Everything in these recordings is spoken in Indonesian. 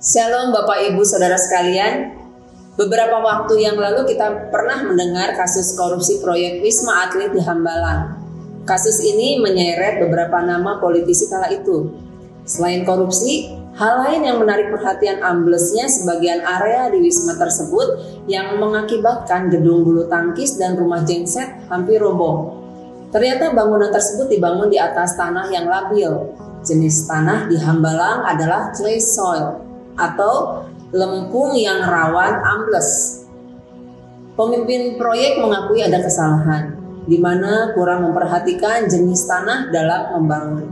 Shalom Bapak Ibu Saudara sekalian. Beberapa waktu yang lalu kita pernah mendengar kasus korupsi proyek Wisma Atlet di Hambalang. Kasus ini menyeret beberapa nama politisi kala itu. Selain korupsi, hal lain yang menarik perhatian amblesnya sebagian area di Wisma tersebut yang mengakibatkan gedung bulu tangkis dan rumah genset hampir roboh. Ternyata bangunan tersebut dibangun di atas tanah yang labil. Jenis tanah di Hambalang adalah clay soil atau lempung yang rawan ambles. Pemimpin proyek mengakui ada kesalahan, di mana kurang memperhatikan jenis tanah dalam membangun.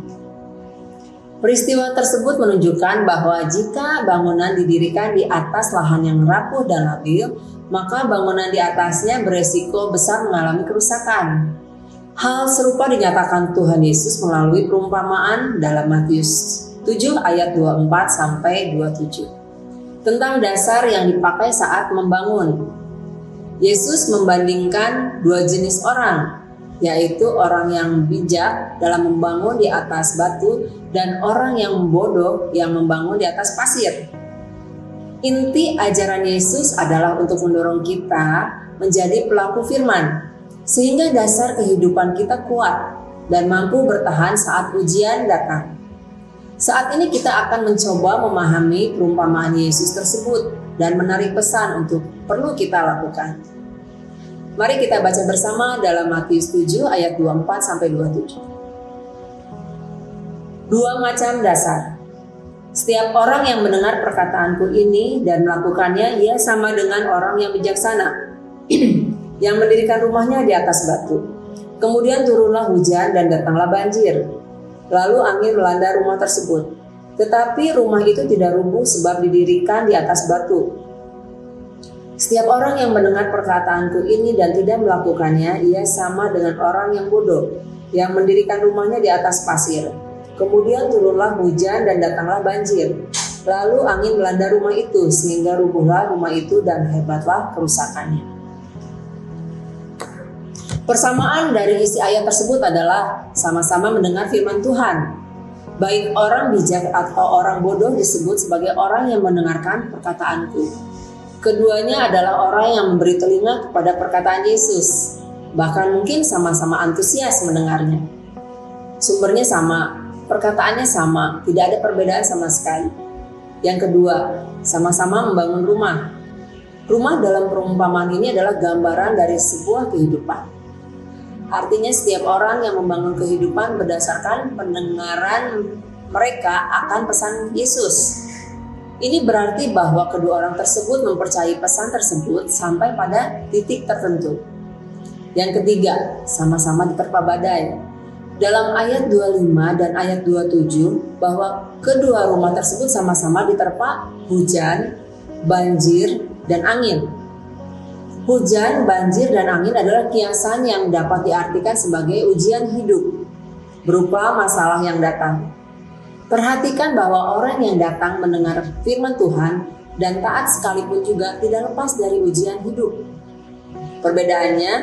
Peristiwa tersebut menunjukkan bahwa jika bangunan didirikan di atas lahan yang rapuh dan labil, maka bangunan di atasnya beresiko besar mengalami kerusakan. Hal serupa dinyatakan Tuhan Yesus melalui perumpamaan dalam Matius 7 ayat 24 sampai 27. Tentang dasar yang dipakai saat membangun. Yesus membandingkan dua jenis orang, yaitu orang yang bijak dalam membangun di atas batu dan orang yang bodoh yang membangun di atas pasir. Inti ajaran Yesus adalah untuk mendorong kita menjadi pelaku firman, sehingga dasar kehidupan kita kuat dan mampu bertahan saat ujian datang. Saat ini kita akan mencoba memahami perumpamaan Yesus tersebut dan menarik pesan untuk perlu kita lakukan. Mari kita baca bersama dalam Matius 7 ayat 24 sampai 27. Dua macam dasar. Setiap orang yang mendengar perkataanku ini dan melakukannya, ia sama dengan orang yang bijaksana yang mendirikan rumahnya di atas batu. Kemudian turunlah hujan dan datanglah banjir Lalu angin melanda rumah tersebut. Tetapi rumah itu tidak rubuh sebab didirikan di atas batu. Setiap orang yang mendengar perkataanku ini dan tidak melakukannya, ia sama dengan orang yang bodoh, yang mendirikan rumahnya di atas pasir. Kemudian turunlah hujan dan datanglah banjir. Lalu angin melanda rumah itu, sehingga rubuhlah rumah itu dan hebatlah kerusakannya. Persamaan dari isi ayat tersebut adalah sama-sama mendengar firman Tuhan. Baik orang bijak atau orang bodoh disebut sebagai orang yang mendengarkan perkataanku. Keduanya adalah orang yang memberi telinga kepada perkataan Yesus, bahkan mungkin sama-sama antusias mendengarnya. Sumbernya sama, perkataannya sama, tidak ada perbedaan sama sekali. Yang kedua, sama-sama membangun rumah. Rumah dalam perumpamaan ini adalah gambaran dari sebuah kehidupan. Artinya setiap orang yang membangun kehidupan berdasarkan pendengaran mereka akan pesan Yesus. Ini berarti bahwa kedua orang tersebut mempercayai pesan tersebut sampai pada titik tertentu. Yang ketiga, sama-sama diterpa badai. Dalam ayat 25 dan ayat 27 bahwa kedua rumah tersebut sama-sama diterpa hujan, banjir, dan angin. Hujan, banjir, dan angin adalah kiasan yang dapat diartikan sebagai ujian hidup berupa masalah yang datang. Perhatikan bahwa orang yang datang mendengar firman Tuhan dan taat sekalipun juga tidak lepas dari ujian hidup. Perbedaannya,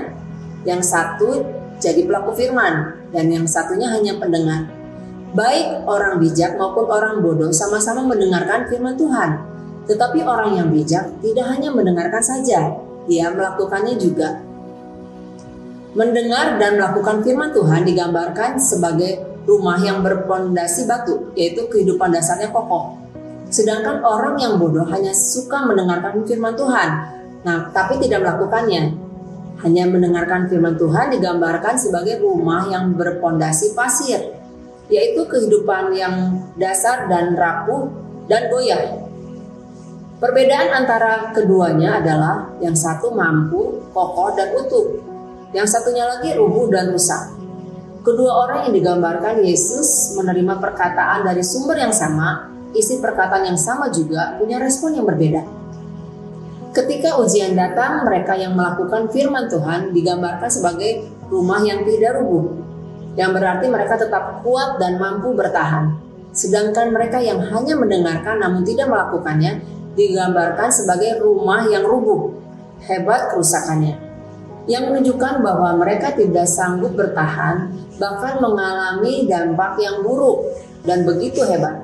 yang satu jadi pelaku firman dan yang satunya hanya pendengar. Baik orang bijak maupun orang bodoh sama-sama mendengarkan firman Tuhan. Tetapi orang yang bijak tidak hanya mendengarkan saja, ia melakukannya juga. Mendengar dan melakukan firman Tuhan digambarkan sebagai rumah yang berpondasi batu, yaitu kehidupan dasarnya kokoh. Sedangkan orang yang bodoh hanya suka mendengarkan firman Tuhan, nah tapi tidak melakukannya. Hanya mendengarkan firman Tuhan digambarkan sebagai rumah yang berpondasi pasir, yaitu kehidupan yang dasar dan rapuh dan goyah. Perbedaan antara keduanya adalah yang satu mampu, kokoh, dan utuh. Yang satunya lagi rubuh dan rusak. Kedua orang yang digambarkan Yesus menerima perkataan dari sumber yang sama, isi perkataan yang sama juga punya respon yang berbeda. Ketika ujian datang, mereka yang melakukan firman Tuhan digambarkan sebagai rumah yang tidak rubuh, yang berarti mereka tetap kuat dan mampu bertahan. Sedangkan mereka yang hanya mendengarkan namun tidak melakukannya digambarkan sebagai rumah yang rubuh, hebat kerusakannya, yang menunjukkan bahwa mereka tidak sanggup bertahan, bahkan mengalami dampak yang buruk dan begitu hebat.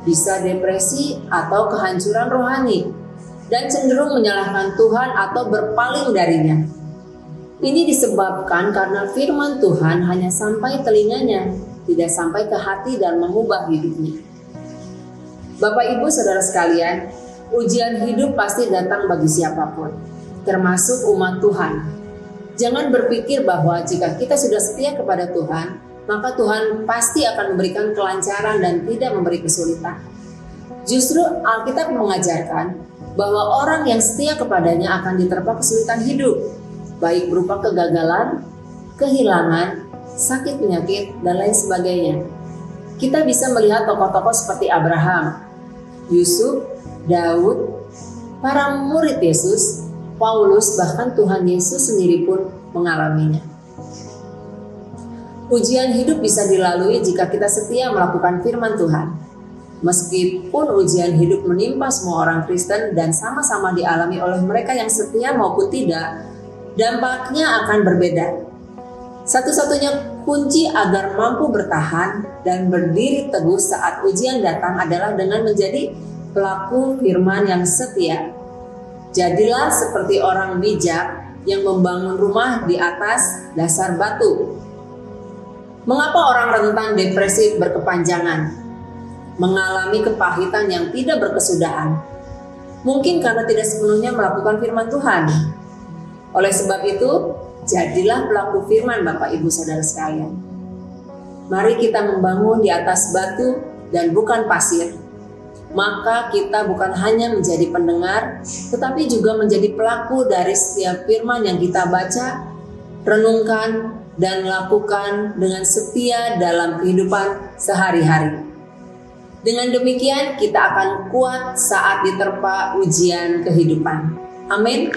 bisa depresi atau kehancuran rohani, dan cenderung menyalahkan Tuhan atau berpaling darinya. Ini disebabkan karena firman Tuhan hanya sampai telinganya, tidak sampai ke hati dan mengubah hidupnya. Bapak, ibu, saudara sekalian, ujian hidup pasti datang bagi siapa pun, termasuk umat Tuhan Jangan berpikir bahwa jika kita sudah setia kepada Tuhan, maka Tuhan pasti akan memberikan kelancaran dan tidak memberi kesulitan. Justru Alkitab mengajarkan bahwa orang yang setia kepadanya akan diterpa kesulitan hidup, baik berupa kegagalan, kehilangan, sakit penyakit, dan lain sebagainya. Kita bisa melihat tokoh-tokoh seperti Abraham, Yusuf, Daud, para murid Yesus Paulus bahkan Tuhan Yesus sendiri pun mengalaminya. Ujian hidup bisa dilalui jika kita setia melakukan firman Tuhan. Meskipun ujian hidup menimpa semua orang Kristen dan sama-sama dialami oleh mereka yang setia maupun tidak, dampaknya akan berbeda. Satu-satunya kunci agar mampu bertahan dan berdiri teguh saat ujian datang adalah dengan menjadi pelaku firman yang setia Jadilah seperti orang bijak yang membangun rumah di atas dasar batu. Mengapa orang rentan depresi berkepanjangan? Mengalami kepahitan yang tidak berkesudahan. Mungkin karena tidak sepenuhnya melakukan firman Tuhan. Oleh sebab itu, jadilah pelaku firman Bapak Ibu Saudara sekalian. Mari kita membangun di atas batu dan bukan pasir maka kita bukan hanya menjadi pendengar, tetapi juga menjadi pelaku dari setiap firman yang kita baca, renungkan, dan lakukan dengan setia dalam kehidupan sehari-hari. Dengan demikian, kita akan kuat saat diterpa ujian kehidupan. Amin.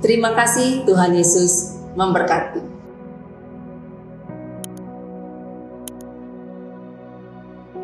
Terima kasih, Tuhan Yesus memberkati.